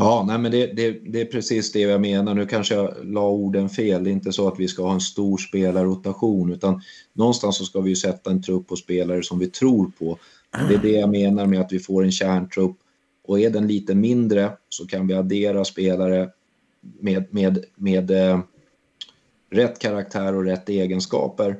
Ja, nej, men det, det, det, är precis det jag menar. Nu kanske jag la orden fel. Det är inte så att vi ska ha en stor spelarrotation utan någonstans så ska vi sätta en trupp på spelare som vi tror på. Det är det jag menar med att vi får en kärntrupp och är den lite mindre så kan vi addera spelare med, med, med eh, rätt karaktär och rätt egenskaper.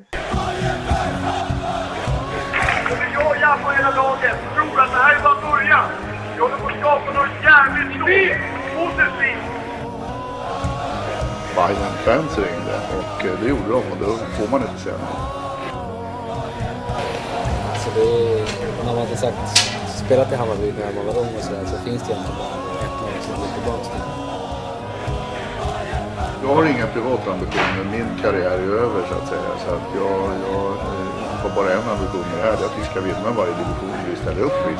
Bayern-fans ringde och eh, det gjorde de och då får man inte säga nej. Så det är, när man har sagt, spelat i Hammarby när man var ung och sådär så finns det egentligen bara ett lag som går tillbaka till. Jag har inga privata ambitioner. Min karriär är över så att säga. Så att jag, jag eh, har bara en ambition med det här. Det är att vi ska vinna varje division vi ställer upp i.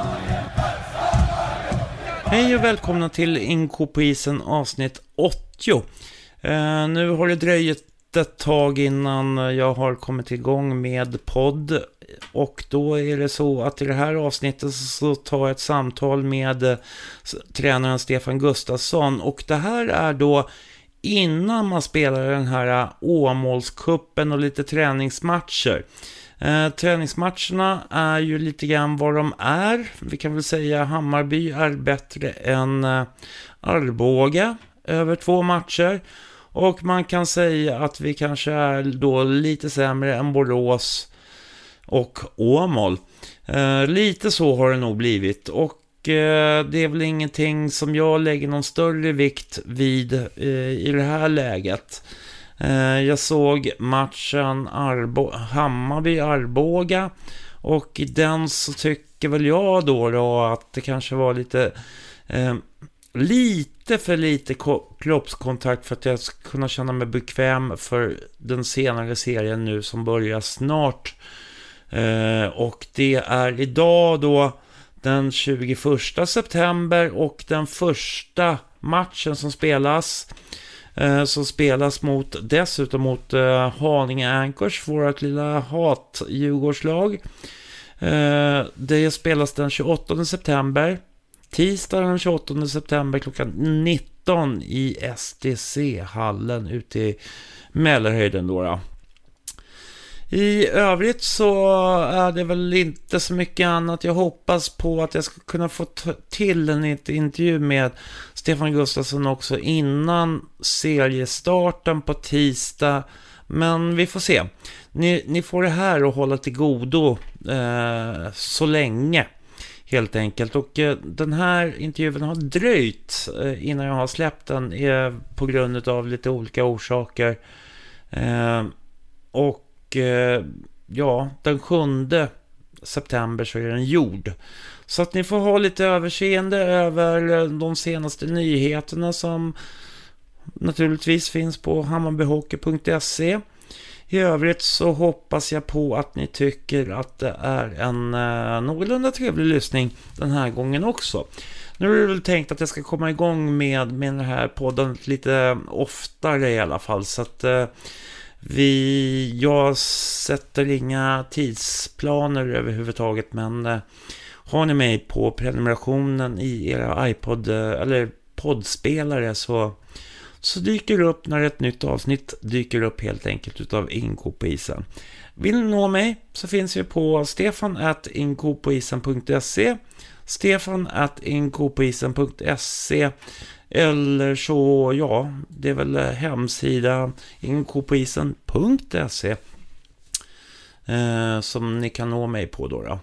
Hej och välkomna till Inko på isen avsnitt 80. Eh, nu har det dröjt ett tag innan jag har kommit igång med podd. Och då är det så att i det här avsnittet så tar jag ett samtal med eh, tränaren Stefan Gustafsson. Och det här är då innan man spelar den här eh, Åmålskuppen och lite träningsmatcher. Eh, träningsmatcherna är ju lite grann vad de är. Vi kan väl säga Hammarby är bättre än eh, Arboga över två matcher. Och man kan säga att vi kanske är då lite sämre än Borås och Åmål. Eh, lite så har det nog blivit. Och eh, det är väl ingenting som jag lägger någon större vikt vid eh, i det här läget. Eh, jag såg matchen Arbo Hammarby-Arboga. Och i den så tycker väl jag då, då att det kanske var lite... Eh, Lite för lite kroppskontakt för att jag ska kunna känna mig bekväm för den senare serien nu som börjar snart. Eh, och det är idag då den 21 september och den första matchen som spelas Eh, som spelas mot, dessutom mot eh, Haninge Anchors, vårt lilla hat-Djurgårdslag. Eh, det spelas den 28 september. Tisdag den 28 september klockan 19 i STC-hallen ute i Mälarhöjden då. då. I övrigt så är det väl inte så mycket annat. Jag hoppas på att jag ska kunna få till en intervju med Stefan Gustafsson också innan seriestarten på tisdag. Men vi får se. Ni, ni får det här att hålla till godo eh, så länge. Helt enkelt. Och eh, den här intervjun har dröjt eh, innan jag har släppt den eh, på grund av lite olika orsaker. Och ja, den 7 september så är den gjord. Så att ni får ha lite överseende över de senaste nyheterna som naturligtvis finns på hammarbyhockey.se. I övrigt så hoppas jag på att ni tycker att det är en eh, någorlunda trevlig lyssning den här gången också. Nu är det väl tänkt att jag ska komma igång med, med den här podden lite oftare i alla fall. Så att eh, vi, jag sätter inga tidsplaner överhuvudtaget, men eh, har ni mig på prenumerationen i era iPod eh, eller poddspelare så, så dyker det upp när ett nytt avsnitt dyker upp helt enkelt utav Inko på isen. Vill ni nå mig så finns vi på stefan at stefan.inkopoisen.se stefan.inkopoisen.se eller så, ja, det är väl eh, hemsidan inkopoisen.se eh, som ni kan nå mig på då. då.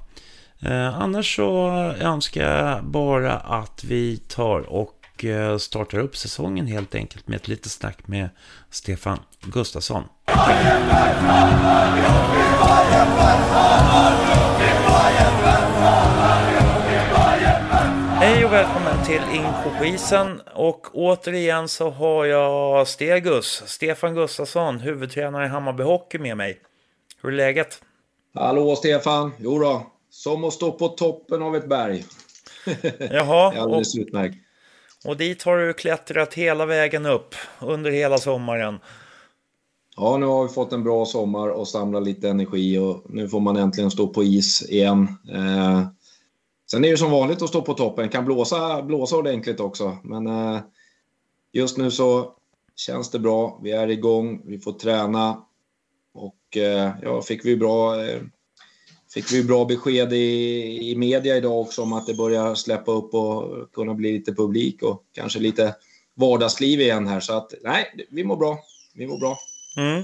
Eh, annars så önskar jag bara att vi tar och eh, startar upp säsongen helt enkelt med ett litet snack med Stefan Gustafsson. Hej och välkommen till Inko på isen. Och återigen så har jag Stegus, Stefan Gustafsson, huvudtränare i Hammarby Hockey med mig. Hur är läget? Hallå Stefan! Jo då, som att stå på toppen av ett berg. Jaha. Alldeles och, utmärkt. Och dit har du klättrat hela vägen upp under hela sommaren. Ja, nu har vi fått en bra sommar och samlat lite energi och nu får man äntligen stå på is igen. Eh, sen är det som vanligt att stå på toppen. Kan blåsa, blåsa ordentligt också. Men eh, just nu så känns det bra. Vi är igång, vi får träna. Och eh, ja, fick vi bra eh, fick vi bra besked i, i media idag också om att det börjar släppa upp och kunna bli lite publik och kanske lite vardagsliv igen här. Så att nej, vi mår bra. Vi mår bra. Mm.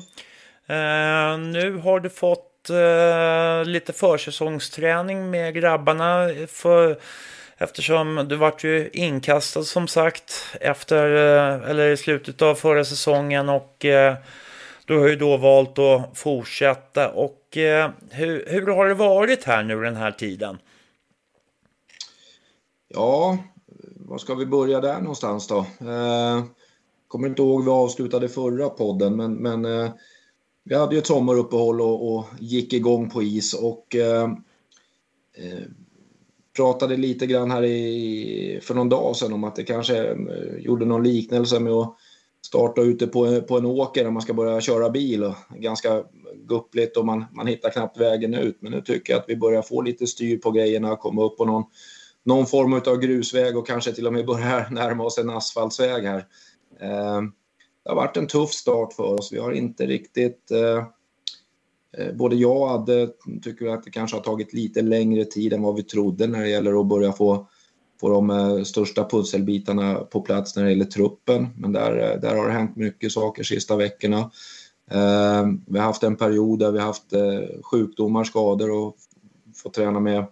Eh, nu har du fått eh, lite försäsongsträning med grabbarna. För, eftersom du vart ju inkastad som sagt efter, eh, eller i slutet av förra säsongen och eh, du har ju då valt att fortsätta. Och eh, hur, hur har det varit här nu den här tiden? Ja, var ska vi börja där någonstans då? Eh, kommer inte ihåg vi avslutade förra podden, men, men eh, vi hade ju ett sommaruppehåll och, och gick igång på is och eh, eh, pratade lite grann här i, för någon dag sedan om att det kanske eh, gjorde någon liknelse med att starta ute på, på en åker när man ska börja köra bil. Och ganska guppligt och man, man hittar knappt vägen ut. Men nu tycker jag att vi börjar få lite styr på grejerna, komma upp på någon, någon form av grusväg och kanske till och med börja närma oss en asfaltsväg här. Eh, det har varit en tuff start för oss. Vi har inte riktigt... Eh, eh, både jag och Adde tycker att det kanske har tagit lite längre tid än vad vi trodde när det gäller att börja få få de eh, största pusselbitarna på plats när det gäller truppen. Men där, eh, där har det hänt mycket saker sista veckorna. Eh, vi har haft en period där vi har haft sjukdomar, skador och fått träna med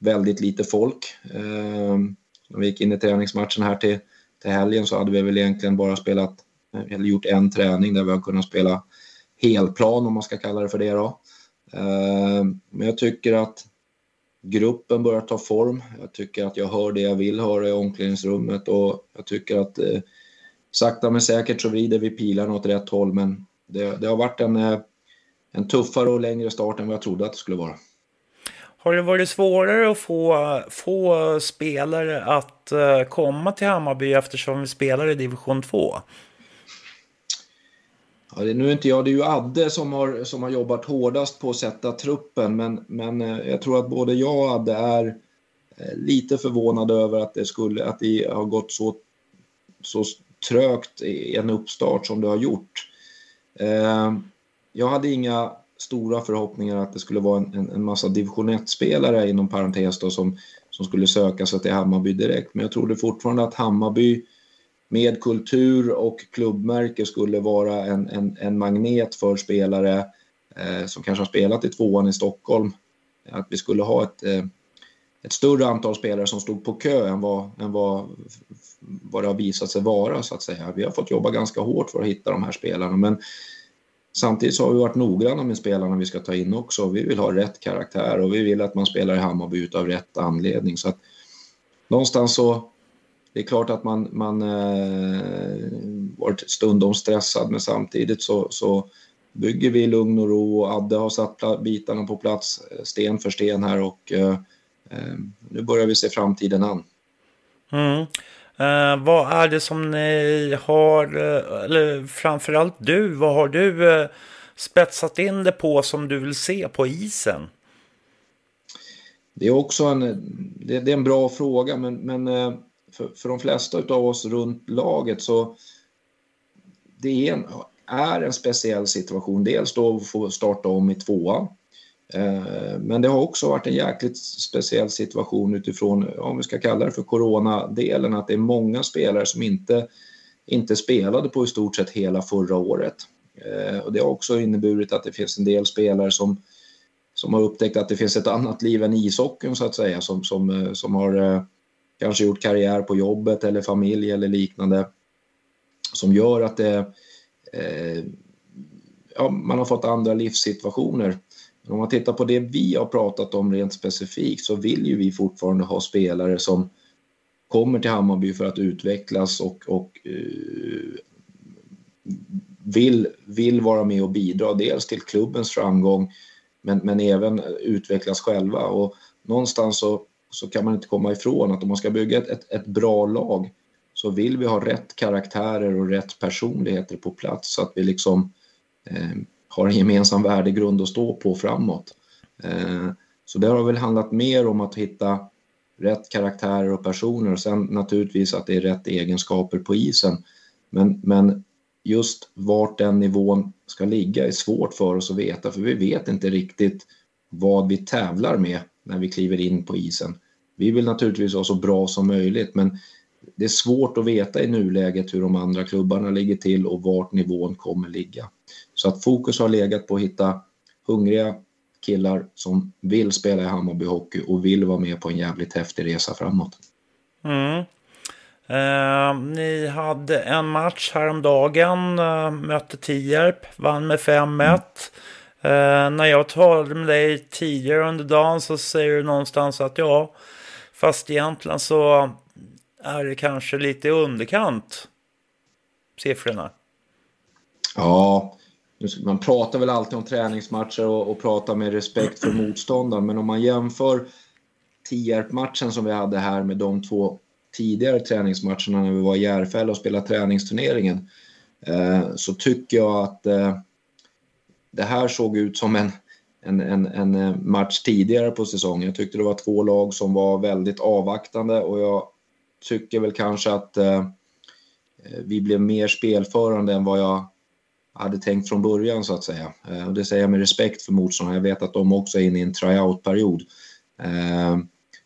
väldigt lite folk. När vi gick in i träningsmatchen här till, till helgen så hade vi väl egentligen bara spelat, eller gjort en träning där vi har kunnat spela helplan om man ska kalla det för det då. Men jag tycker att gruppen börjar ta form. Jag tycker att jag hör det jag vill höra i omklädningsrummet och jag tycker att eh, sakta men säkert så vrider vi pilarna åt rätt håll men det, det har varit en, eh, en tuffare och längre start än vad jag trodde att det skulle vara. Har det varit svårare att få, få spelare att eh, komma till Hammarby eftersom vi spelar i division 2? Ja, det, nu är inte jag, det är ju Adde som har, som har jobbat hårdast på att sätta truppen men, men eh, jag tror att både jag och Adde är eh, lite förvånade över att det, skulle, att det har gått så, så trögt i en uppstart som det har gjort. Eh, jag hade inga stora förhoppningar att det skulle vara en, en massa division 1-spelare inom parentes då, som, som skulle söka sig till Hammarby direkt men jag trodde fortfarande att Hammarby med kultur och klubbmärke skulle vara en, en, en magnet för spelare eh, som kanske har spelat i tvåan i Stockholm. Att vi skulle ha ett, eh, ett större antal spelare som stod på kö än vad, än vad, vad det har visat sig vara så att säga. Vi har fått jobba ganska hårt för att hitta de här spelarna men samtidigt så har vi varit noggranna med spelarna vi ska ta in också. Vi vill ha rätt karaktär och vi vill att man spelar i Hammarby utav rätt anledning så att någonstans så det är klart att man, man eh, varit stundom stressad men samtidigt så, så bygger vi lugn och ro och Adde har satt bitarna på plats eh, sten för sten här och eh, eh, nu börjar vi se framtiden an. Mm. Eh, vad är det som ni har, eh, eller framförallt du, vad har du eh, spetsat in det på som du vill se på isen? Det är också en, det, det är en bra fråga men, men för, för de flesta av oss runt laget så det är en, är en speciell situation. Dels då att få starta om i tvåan. Eh, men det har också varit en jäkligt speciell situation utifrån, om vi ska kalla det för coronadelen, att det är många spelare som inte, inte spelade på i stort sett hela förra året. Eh, och det har också inneburit att det finns en del spelare som, som har upptäckt att det finns ett annat liv än ishockeyn så att säga, som, som, eh, som har kanske gjort karriär på jobbet eller familj eller liknande som gör att det, eh, ja, man har fått andra livssituationer. Men om man tittar på det vi har pratat om rent specifikt så vill ju vi fortfarande ha spelare som kommer till Hammarby för att utvecklas och, och eh, vill, vill vara med och bidra dels till klubbens framgång men, men även utvecklas själva. Och någonstans så så kan man inte komma ifrån att om man ska bygga ett, ett, ett, bra lag så vill vi ha rätt karaktärer och rätt personligheter på plats så att vi liksom eh, har en gemensam värdegrund att stå på framåt. Eh, så det har väl handlat mer om att hitta rätt karaktärer och personer och sen naturligtvis att det är rätt egenskaper på isen. Men, men just vart den nivån ska ligga är svårt för oss att veta för vi vet inte riktigt vad vi tävlar med när vi kliver in på isen. Vi vill naturligtvis vara så bra som möjligt men det är svårt att veta i nuläget hur de andra klubbarna ligger till och vart nivån kommer ligga. Så att fokus har legat på att hitta hungriga killar som vill spela i Hammarby Hockey och vill vara med på en jävligt häftig resa framåt. Mm. Eh, ni hade en match häromdagen, eh, mötte Tierp, vann med 5-1. Eh, när jag talade med dig tidigare under dagen så säger du någonstans att ja, fast egentligen så är det kanske lite i underkant, siffrorna. Ja, man pratar väl alltid om träningsmatcher och, och pratar med respekt för motståndaren, men om man jämför Tierp-matchen som vi hade här med de två tidigare träningsmatcherna när vi var i Järfälla och spelade träningsturneringen eh, så tycker jag att eh, det här såg ut som en, en, en, en, eh, match tidigare på säsongen. Jag tyckte det var två lag som var väldigt avvaktande och jag tycker väl kanske att eh, eh, vi blev mer spelförande än vad jag hade tänkt från början så att säga. Eh, och det säger jag med respekt för motståndarna. Jag vet att de också är inne i en tryout-period. Eh,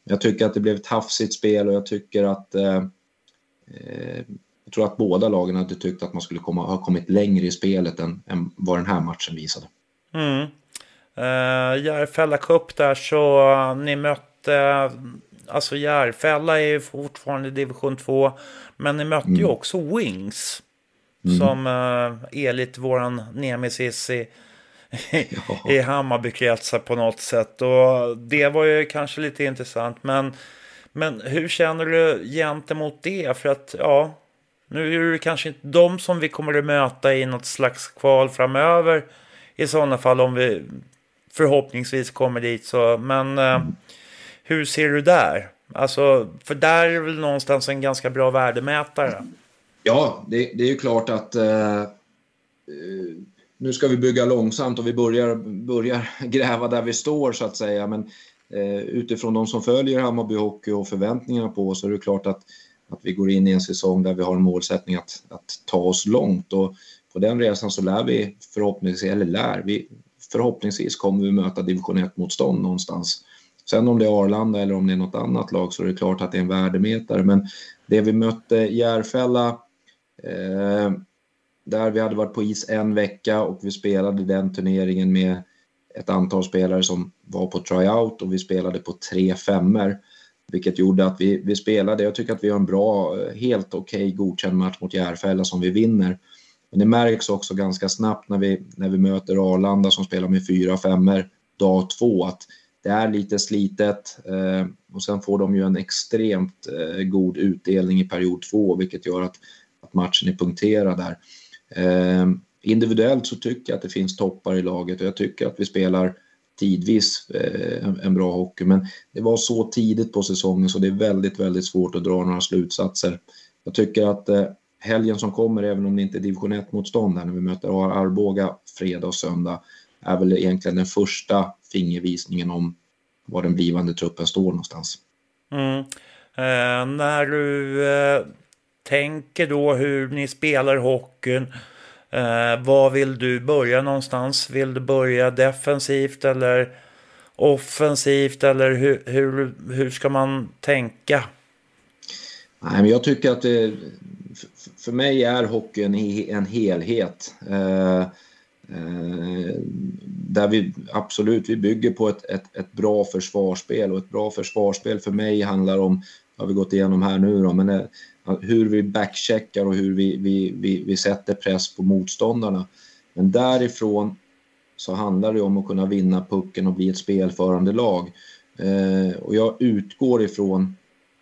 jag tycker att det blev ett hafsigt spel och jag tycker att eh, eh jag tror att båda lagen hade tyckt att man skulle komma, ha kommit längre i spelet än, än vad den här matchen visade. Mm. Uh, Järfälla Cup där så uh, ni mötte, alltså Järfälla är ju fortfarande division 2, men ni mötte mm. ju också Wings. Mm. Som uh, är lite våran nemesis i, ja. i Hammarbykretsar på något sätt. Och det var ju kanske lite intressant. Men, men hur känner du gentemot det? För att ja, nu är det kanske inte de som vi kommer att möta i något slags kval framöver. I sådana fall om vi förhoppningsvis kommer dit. Så, men eh, hur ser du där? Alltså, för där är väl någonstans en ganska bra värdemätare. Ja, det, det är ju klart att eh, nu ska vi bygga långsamt och vi börjar, börjar gräva där vi står så att säga. Men eh, utifrån de som följer Hammarby Hockey och förväntningarna på oss så är det klart att, att vi går in i en säsong där vi har en målsättning att, att ta oss långt. Och på den resan så lär vi förhoppningsvis, eller lär, vi, förhoppningsvis kommer vi möta division 1-motstånd någonstans. Sen om det är Arlanda eller om det är något annat lag så är det klart att det är en värdemätare. Men det vi mötte Järfälla, eh, där vi hade varit på is en vecka och vi spelade den turneringen med ett antal spelare som var på tryout och vi spelade på tre femmer. Vilket gjorde att vi, vi spelade, jag tycker att vi har en bra, eh, helt okej okay, godkänd match mot Järfälla som vi vinner. Men det märks också ganska snabbt när vi, när vi möter Arlanda som spelar med fyra femmer dag två att det är lite slitet eh, och sen får de ju en extremt eh, god utdelning i period två vilket gör att, att matchen är punkterad där. Eh, individuellt så tycker jag att det finns toppar i laget och jag tycker att vi spelar tidvis eh, en, bra hockey men det var så tidigt på säsongen så det är väldigt, väldigt svårt att dra några slutsatser. Jag tycker att eh, helgen som kommer, även om det inte är division 1-motstånd när vi möter Arboga fredag och söndag, är väl egentligen den första fingervisningen om var den blivande truppen står någonstans. Mm. Eh, när du eh, tänker då hur ni spelar hockeyn, eh, var vill du börja någonstans? Vill du börja defensivt eller offensivt eller hur, hur, hur ska man tänka? Nej, men jag tycker att det, för mig är hockeyn en helhet. Eh, eh, där vi absolut, vi bygger på ett, ett, ett, bra försvarsspel och ett bra försvarsspel för mig handlar om, har vi gått igenom här nu då, men det, hur vi backcheckar och hur vi, vi, vi, vi sätter press på motståndarna. Men därifrån så handlar det om att kunna vinna pucken och bli ett spelförande lag. Eh, och jag utgår ifrån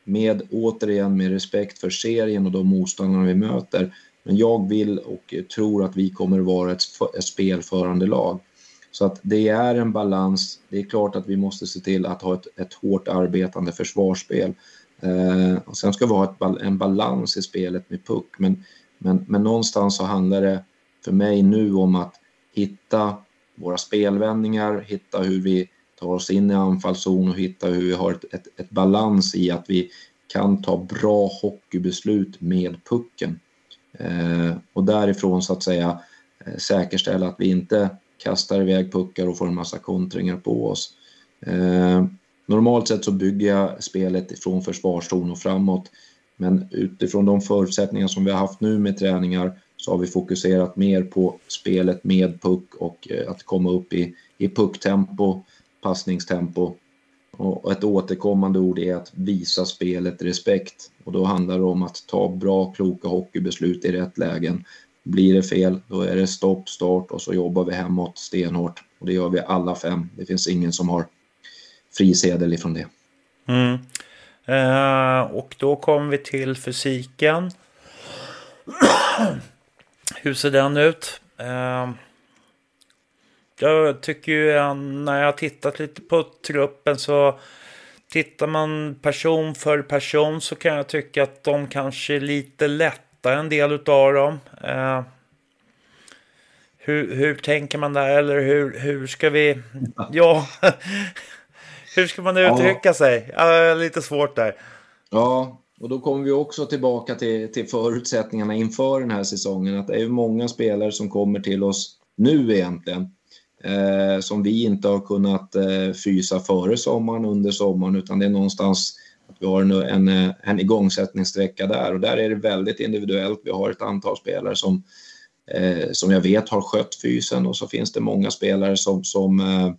med återigen med respekt för serien och de motståndarna vi möter. Men jag vill och tror att vi kommer att vara ett, ett spelförande lag. Så att det är en balans. Det är klart att vi måste se till att ha ett, ett hårt arbetande försvarsspel. Eh, och sen ska vi ha ett, en balans i spelet med puck. Men, men, men någonstans så handlar det för mig nu om att hitta våra spelvändningar, hitta hur vi tar oss in i anfallszon och hitta hur vi har ett, ett, ett balans i att vi kan ta bra hockeybeslut med pucken. Eh, och därifrån så att säga eh, säkerställa att vi inte kastar iväg puckar och får en massa kontringar på oss. Eh, normalt sett så bygger jag spelet från försvarszon och framåt. Men utifrån de förutsättningar som vi har haft nu med träningar så har vi fokuserat mer på spelet med puck och eh, att komma upp i, i pucktempo, passningstempo. Och ett återkommande ord är att visa spelet respekt. Och då handlar det om att ta bra, kloka hockeybeslut i rätt lägen. Blir det fel, då är det stopp, start och så jobbar vi hemåt stenhårt. Och det gör vi alla fem. Det finns ingen som har frisedel ifrån det. Mm. Eh, och då kommer vi till fysiken. Hur ser den ut? Eh, jag tycker ju när jag har tittat lite på truppen så tittar man person för person så kan jag tycka att de kanske är lite lättare en del utav dem. Eh, hur, hur tänker man där? Eller hur, hur ska vi... Ja, hur ska man uttrycka ja. sig? Ja, lite svårt där. Ja, och då kommer vi också tillbaka till, till förutsättningarna inför den här säsongen. Att det är många spelare som kommer till oss nu egentligen. Eh, som vi inte har kunnat eh, fysa före sommaren, under sommaren, utan det är någonstans att vi har en, en, en igångsättningssträcka där. Och där är det väldigt individuellt. Vi har ett antal spelare som, eh, som jag vet har skött fysen och så finns det många spelare som, som eh,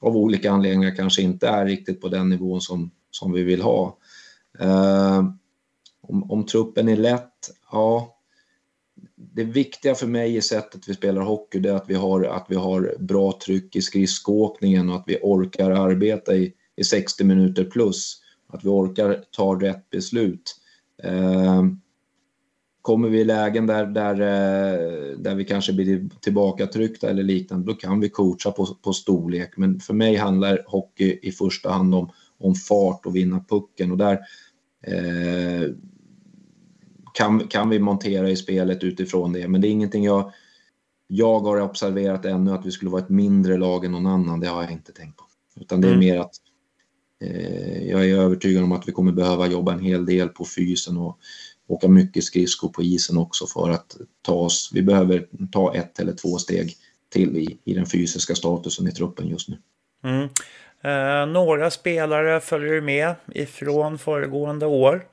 av olika anledningar kanske inte är riktigt på den nivån som, som vi vill ha. Eh, om, om, truppen är lätt, ja. Det viktiga för mig i sättet vi spelar hockey det är att vi har, att vi har bra tryck i skridskoåkningen och att vi orkar arbeta i, i 60 minuter plus. Att vi orkar ta rätt beslut. Eh, kommer vi i lägen där, där, eh, där vi kanske blir tillbakatryckta eller liknande, då kan vi coacha på, på storlek. Men för mig handlar hockey i första hand om, om fart och vinna pucken. Och där, Eh, kan, kan vi montera i spelet utifrån det. Men det är ingenting jag, jag har observerat ännu att vi skulle vara ett mindre lag än någon annan. Det har jag inte tänkt på. Utan det är mm. mer att eh, jag är övertygad om att vi kommer behöva jobba en hel del på fysen och åka mycket skridskor på isen också för att ta oss. Vi behöver ta ett eller två steg till i, i den fysiska statusen i truppen just nu. Mm. Eh, några spelare följer med ifrån föregående år.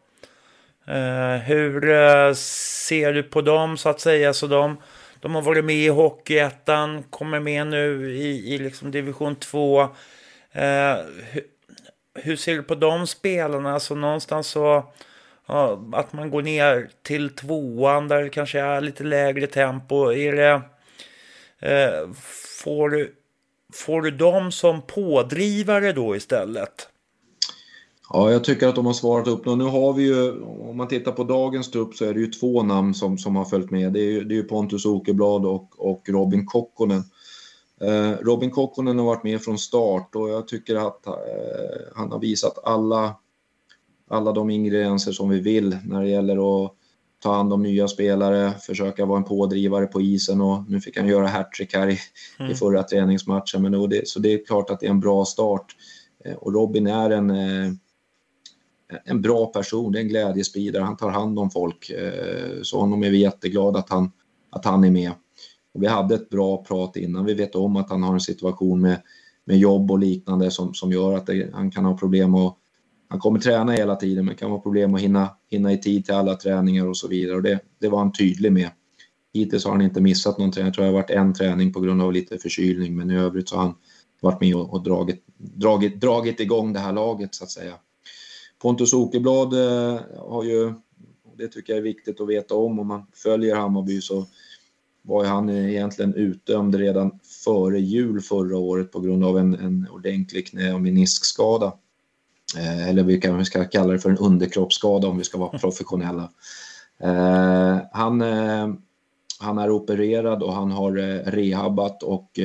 Eh, hur eh, ser du på dem så att säga? Så de, de har varit med i Hockeyettan, kommer med nu i, i liksom division 2. Eh, hur, hur, ser du på de spelarna? Så någonstans så att man går ner till tvåan där det kanske är lite lägre tempo. Är det, eh, får du Får du dem som pådrivare då istället? Ja, jag tycker att de har svarat upp. Nu har vi ju, om man tittar på dagens trupp så är det ju två namn som, som har följt med. Det är ju, det är ju Pontus Åkerblad och, och Robin Kokkonen. Eh, Robin Kokkonen har varit med från start och jag tycker att eh, han har visat alla, alla de ingredienser som vi vill när det gäller att ta hand om nya spelare, försöka vara en pådrivare på isen och nu fick han göra hattrick här i, mm. i förra träningsmatchen. Men det, så det är klart att det är en bra start. Eh, och Robin är en, eh, en bra person, det är en glädjespridare, han tar hand om folk. Eh, så honom är vi jätteglada att han, att han är med. Och vi hade ett bra prat innan, vi vet om att han har en situation med, med jobb och liknande som, som gör att det, han kan ha problem att han kommer träna hela tiden men kan vara problem att hinna, hinna i tid till alla träningar och så vidare. Och det, det var han tydlig med. Hittills har han inte missat någon träning. Jag tror det har varit en träning på grund av lite förkylning men i övrigt så har han varit med och, och dragit, dragit, dragit igång det här laget så att säga. Pontus Åkerblad eh, har ju, det tycker jag är viktigt att veta om, om man följer Hammarby så var han egentligen utdömd redan före jul förra året på grund av en, en ordentlig knä och meniskskada. Eh, eller vi kan, vi ska kalla det för en underkroppsskada om vi ska vara professionella. Eh, han, eh, han är opererad och han har rehabbat och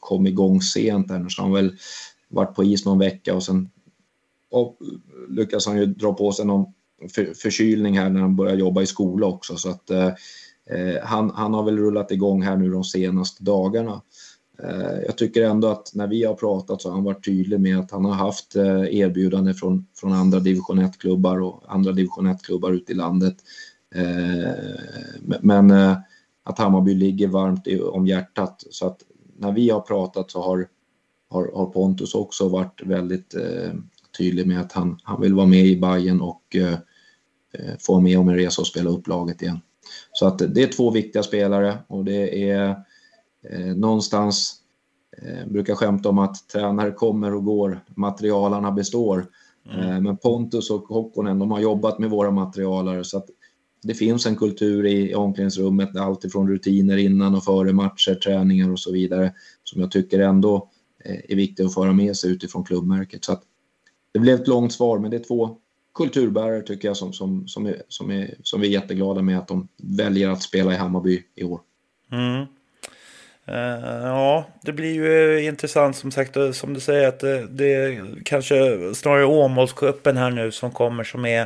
kom igång sent där, så han har väl varit på is någon vecka och sen och lyckas han ju dra på sig någon för, förkylning här när han börjar jobba i skola också så att eh, han, han har väl rullat igång här nu de senaste dagarna. Eh, jag tycker ändå att när vi har pratat så har han varit tydlig med att han har haft eh, erbjudande erbjudanden från, från andra division 1-klubbar och andra division 1-klubbar ute i landet. Eh, men att Hammarby ligger varmt om hjärtat. Så att när vi har pratat så har, har, har Pontus också varit väldigt tydlig med att han, han vill vara med i Bayern och få med om en resa och spela upp laget igen. Så att det är två viktiga spelare och det är någonstans, eh, brukar skämta om att tränare kommer och går, materialarna består. Mm. Eh, men Pontus och Hokkonen, de har jobbat med våra materialare så att det finns en kultur i omklädningsrummet, alltifrån rutiner innan och före matcher, träningar och så vidare, som jag tycker ändå eh, är viktigt att föra med sig utifrån klubbmärket. Så att det blev ett långt svar, men det är två kulturbärare tycker jag som, som, som, är, som, är, som vi är jätteglada med att de väljer att spela i Hammarby i år. Mm. Uh, ja, det blir ju intressant som sagt, som du säger att det, det är kanske snarare Åmålscupen här nu som kommer som är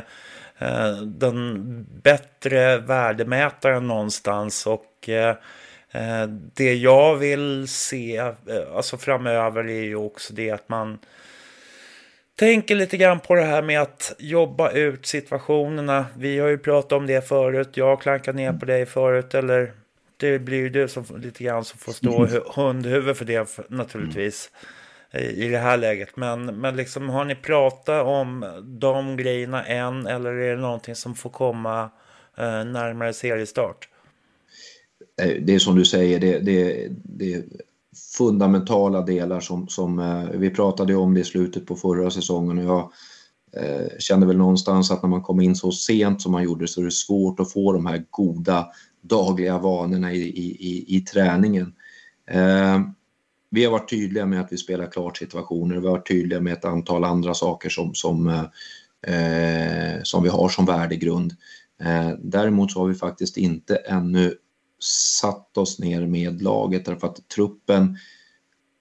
uh, den bättre värdemätaren någonstans och uh, det jag vill se alltså framöver är ju också det att man tänker lite grann på det här med att jobba ut situationerna. Vi har ju pratat om det förut. Jag har klankat ner på dig förut. Eller det blir ju du som lite grann som får stå mm. hundhuvud för det naturligtvis. I det här läget. Men, men liksom, har ni pratat om de grejerna än? Eller är det någonting som får komma eh, närmare seriestart? Det är som du säger, det, det, det fundamentala delar som, som eh, vi pratade om det i slutet på förra säsongen och jag eh, kände väl någonstans att när man kom in så sent som man gjorde så är det svårt att få de här goda dagliga vanorna i, i, i, i träningen. Eh, vi har varit tydliga med att vi spelar klart situationer, vi har varit tydliga med ett antal andra saker som, som, eh, eh, som vi har som värdegrund. Eh, däremot så har vi faktiskt inte ännu satt oss ner med laget därför att truppen,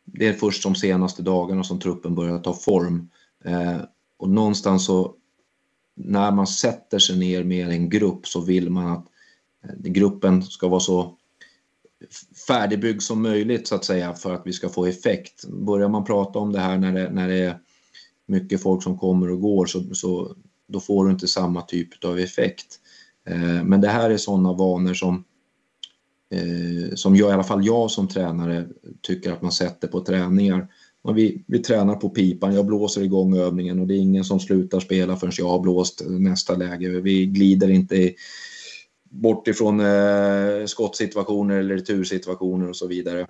det är först de senaste dagarna som truppen börjar ta form. Eh, och någonstans så när man sätter sig ner med en grupp så vill man att gruppen ska vara så färdigbyggd som möjligt så att säga för att vi ska få effekt. Börjar man prata om det här när det, när det är mycket folk som kommer och går så, så då får du inte samma typ av effekt. Eh, men det här är sådana vanor som eh, som jag, i alla fall jag som tränare tycker att man sätter på träningar. Vi, vi tränar på pipan, jag blåser igång övningen och det är ingen som slutar spela förrän jag har blåst nästa läge. Vi glider inte i bort ifrån eh, skottsituationer eller retursituationer och så vidare.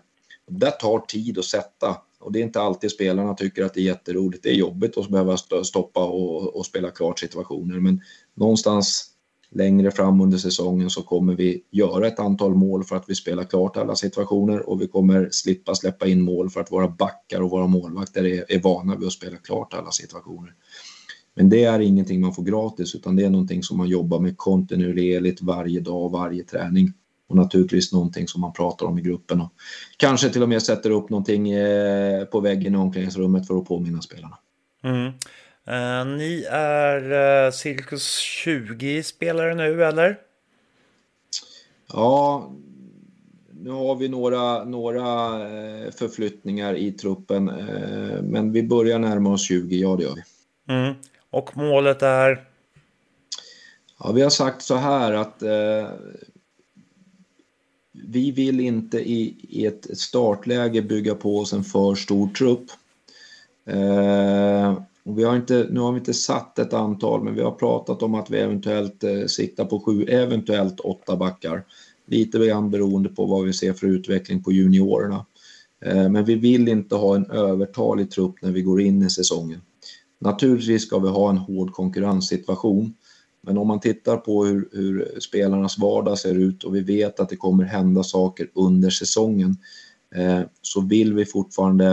Det tar tid att sätta och det är inte alltid spelarna tycker att det är jätteroligt. Det är jobbigt att behöva stoppa och, och spela klart situationer men någonstans längre fram under säsongen så kommer vi göra ett antal mål för att vi spelar klart alla situationer och vi kommer slippa släppa in mål för att våra backar och våra målvakter är, är vana vid att spela klart alla situationer. Men det är ingenting man får gratis utan det är någonting som man jobbar med kontinuerligt varje dag varje träning. Och naturligtvis någonting som man pratar om i gruppen och kanske till och med sätter upp någonting eh, på väggen i omklädningsrummet för att påminna spelarna. Mm. Uh, ni är uh, cirkus 20 spelare nu, eller? Ja, nu har vi några, några uh, förflyttningar i truppen, men vi börjar närma oss 20, ja det gör vi. Mm. Och målet är? Ja, vi har sagt så här att eh, vi vill inte i, i ett startläge bygga på oss en för stor trupp. Eh, och vi har inte, nu har vi inte satt ett antal, men vi har pratat om att vi eventuellt eh, siktar på sju, eventuellt åtta backar. Lite grann beroende på vad vi ser för utveckling på juniorerna. Eh, men vi vill inte ha en övertalig trupp när vi går in i säsongen. Naturligtvis ska vi ha en hård konkurrenssituation. Men om man tittar på hur, hur, spelarnas vardag ser ut och vi vet att det kommer hända saker under säsongen eh, så vill vi fortfarande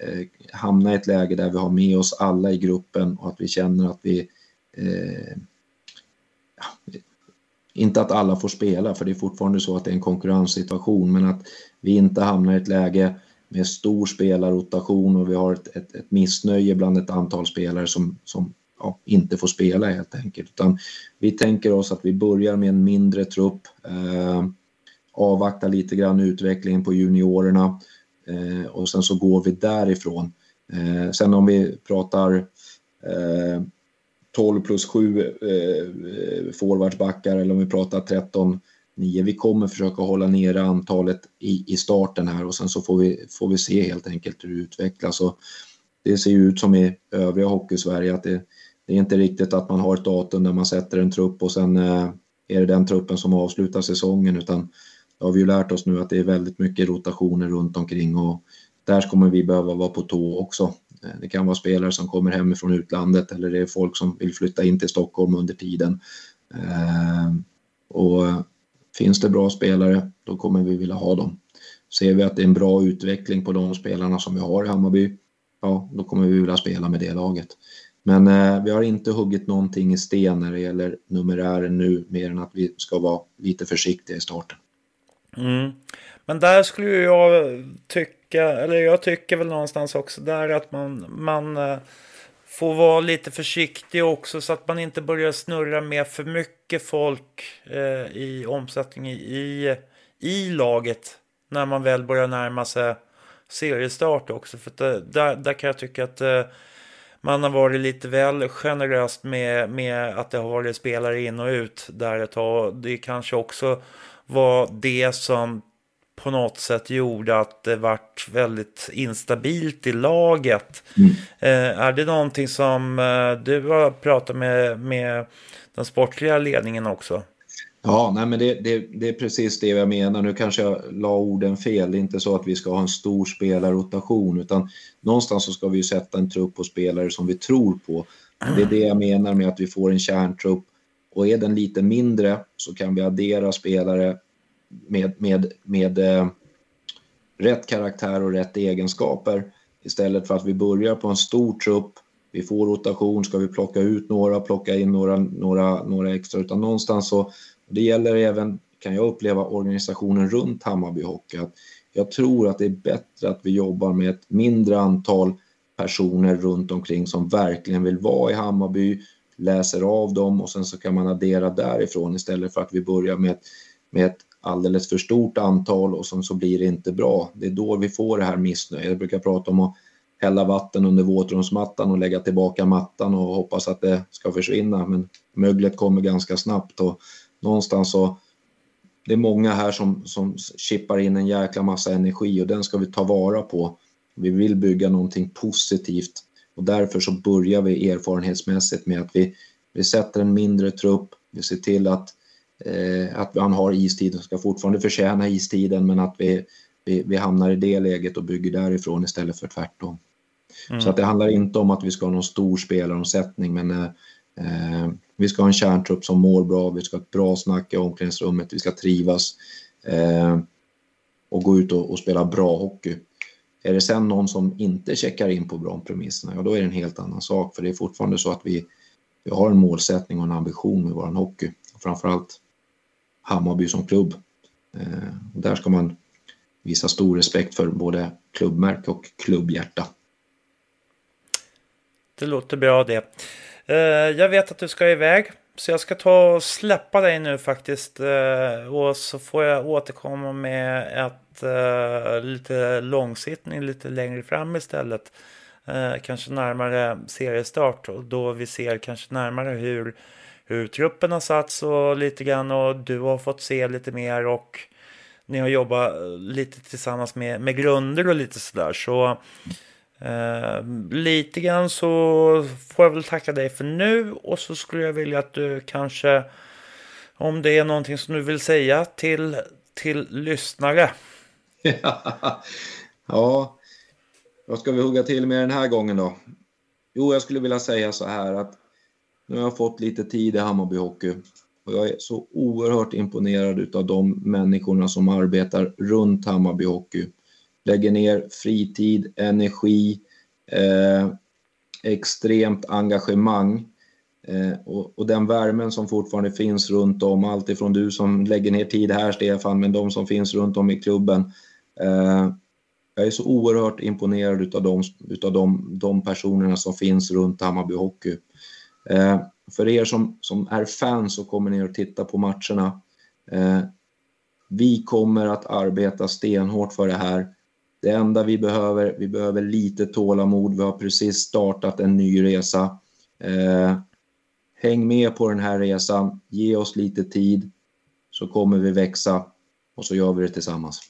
eh, hamna i ett läge där vi har med oss alla i gruppen och att vi känner att vi eh, ja, inte att alla får spela, för det är fortfarande så att det är en konkurrenssituation, men att vi inte hamnar i ett läge med stor spelarrotation och vi har ett, ett, ett missnöje bland ett antal spelare som, som ja, inte får spela helt enkelt. Utan vi tänker oss att vi börjar med en mindre trupp, eh, avvaktar lite grann utvecklingen på juniorerna Eh, och sen så går vi därifrån. Eh, sen om vi pratar eh, 12 plus 7 eh, forwardsbackar eller om vi pratar 13 nio. Vi kommer försöka hålla nere antalet i, i starten här och sen så får vi, får vi se helt enkelt hur det utvecklas. Och det ser ju ut som i övriga Hockeysverige att det, det är inte riktigt att man har ett datum där man sätter en trupp och sen eh, är det den truppen som avslutar säsongen utan det har vi ju lärt oss nu att det är väldigt mycket rotationer runt omkring och där kommer vi behöva vara på tå också. Eh, det kan vara spelare som kommer hemifrån utlandet eller det är folk som vill flytta in till Stockholm under tiden. Eh, och finns det bra spelare, då kommer vi vilja ha dem. Ser vi att det är en bra utveckling på de spelarna som vi har i Hammarby, ja, då kommer vi vilja spela med det laget. Men eh, vi har inte huggit någonting i sten när det gäller numerären nu, mer än att vi ska vara lite försiktiga i starten. Mm. Men där skulle jag tycka, eller jag tycker väl någonstans också där att man, man eh, får vara lite försiktig också så att man inte börjar snurra med för mycket folk eh, i omsättning i, i laget när man väl börjar närma sig seriestart också. För det, eh, där, där kan jag tycka att eh, man har varit lite väl generöst med, med att det har varit spelare in och ut där ett tag. Det kanske också var det som på något sätt gjorde att det vart väldigt instabilt i laget. Mm. Eh, är det någonting som eh, du har pratat med, med den sportliga ledningen också? Ja, nej men det, det, det, är precis det jag menar. Nu kanske jag la orden fel. Det är inte så att vi ska ha en stor spelarrotation utan någonstans så ska vi sätta en trupp på spelare som vi tror på. Det är det jag menar med att vi får en kärntrupp och är den lite mindre så kan vi addera spelare med, med, med eh, rätt karaktär och rätt egenskaper. Istället för att vi börjar på en stor trupp vi får rotation, ska vi plocka ut några, plocka in några, några, några extra, utan någonstans så det gäller även, kan jag uppleva, organisationen runt Hammarby Hockey. Att jag tror att det är bättre att vi jobbar med ett mindre antal personer runt omkring som verkligen vill vara i Hammarby, läser av dem och sen så kan man addera därifrån. Istället för att vi börjar med, med ett alldeles för stort antal och som så blir det inte bra. Det är då vi får det här missnöjet. Jag brukar prata om att hälla vatten under våtrumsmattan och lägga tillbaka mattan och hoppas att det ska försvinna. Men möglet kommer ganska snabbt och någonstans så det är många här som, som chippar in en jäkla massa energi och den ska vi ta vara på. Vi vill bygga någonting positivt och därför så börjar vi erfarenhetsmässigt med att vi, vi sätter en mindre trupp, vi ser till att, att han har istid och ska fortfarande förtjäna istiden men att vi, vi, vi hamnar i det läget och bygger därifrån istället för tvärtom. Mm. Så att det handlar inte om att vi ska ha någon stor spelaromsättning men eh, Eh, vi ska ha en kärntrupp som mår bra, vi ska ha ett bra snack i omklädningsrummet, vi ska trivas eh, och gå ut och, och, spela bra hockey. Är det sen någon som inte checkar in på bra premisserna, ja då är det en helt annan sak för det är fortfarande så att vi, vi har en målsättning och en ambition med vår hockey. Framförallt Hammarby som klubb. Eh, där ska man visa stor respekt för både klubbmärke och klubbhjärta. Det låter bra det. Eh, jag vet att du ska iväg. Så jag ska ta och släppa dig nu faktiskt. Eh, och så får jag återkomma med ett eh, lite långsittning lite längre fram istället. kanske närmare seriestart. Och då vi ser kanske närmare hur, hur truppen har satts och lite grann. Och du har fått se lite mer och ni har jobbat eh, lite tillsammans med, med grunder och lite sådär. Så eh, lite grann så får jag väl tacka dig för nu och så skulle jag vilja att du kanske om det är någonting som du vill säga till, till lyssnare. ja, vad ska vi hugga till med den här gången då? Jo, jag skulle vilja säga så här att nu har jag fått lite tid i Hammarby Hockey och jag är så oerhört imponerad av de människorna som arbetar runt Hammarby Hockey lägger ner fritid, energi, eh, extremt engagemang. Eh, och, och, den värmen som fortfarande finns runt om, alltifrån du som lägger ner tid här Stefan, men de som finns runt om i klubben. Eh, jag är så oerhört imponerad utav de, utav de, de personerna som finns runt Hammarby Hockey. Eh, för er som, som är fans och kommer ner och tittar på matcherna. Eh, vi kommer att arbeta stenhårt för det här Det enda vi behöver, vi behöver lite tålamod. Vi har precis startat en ny resa. Eh, häng med på den här resan, ge oss lite tid så kommer vi växa och så gör vi det tillsammans.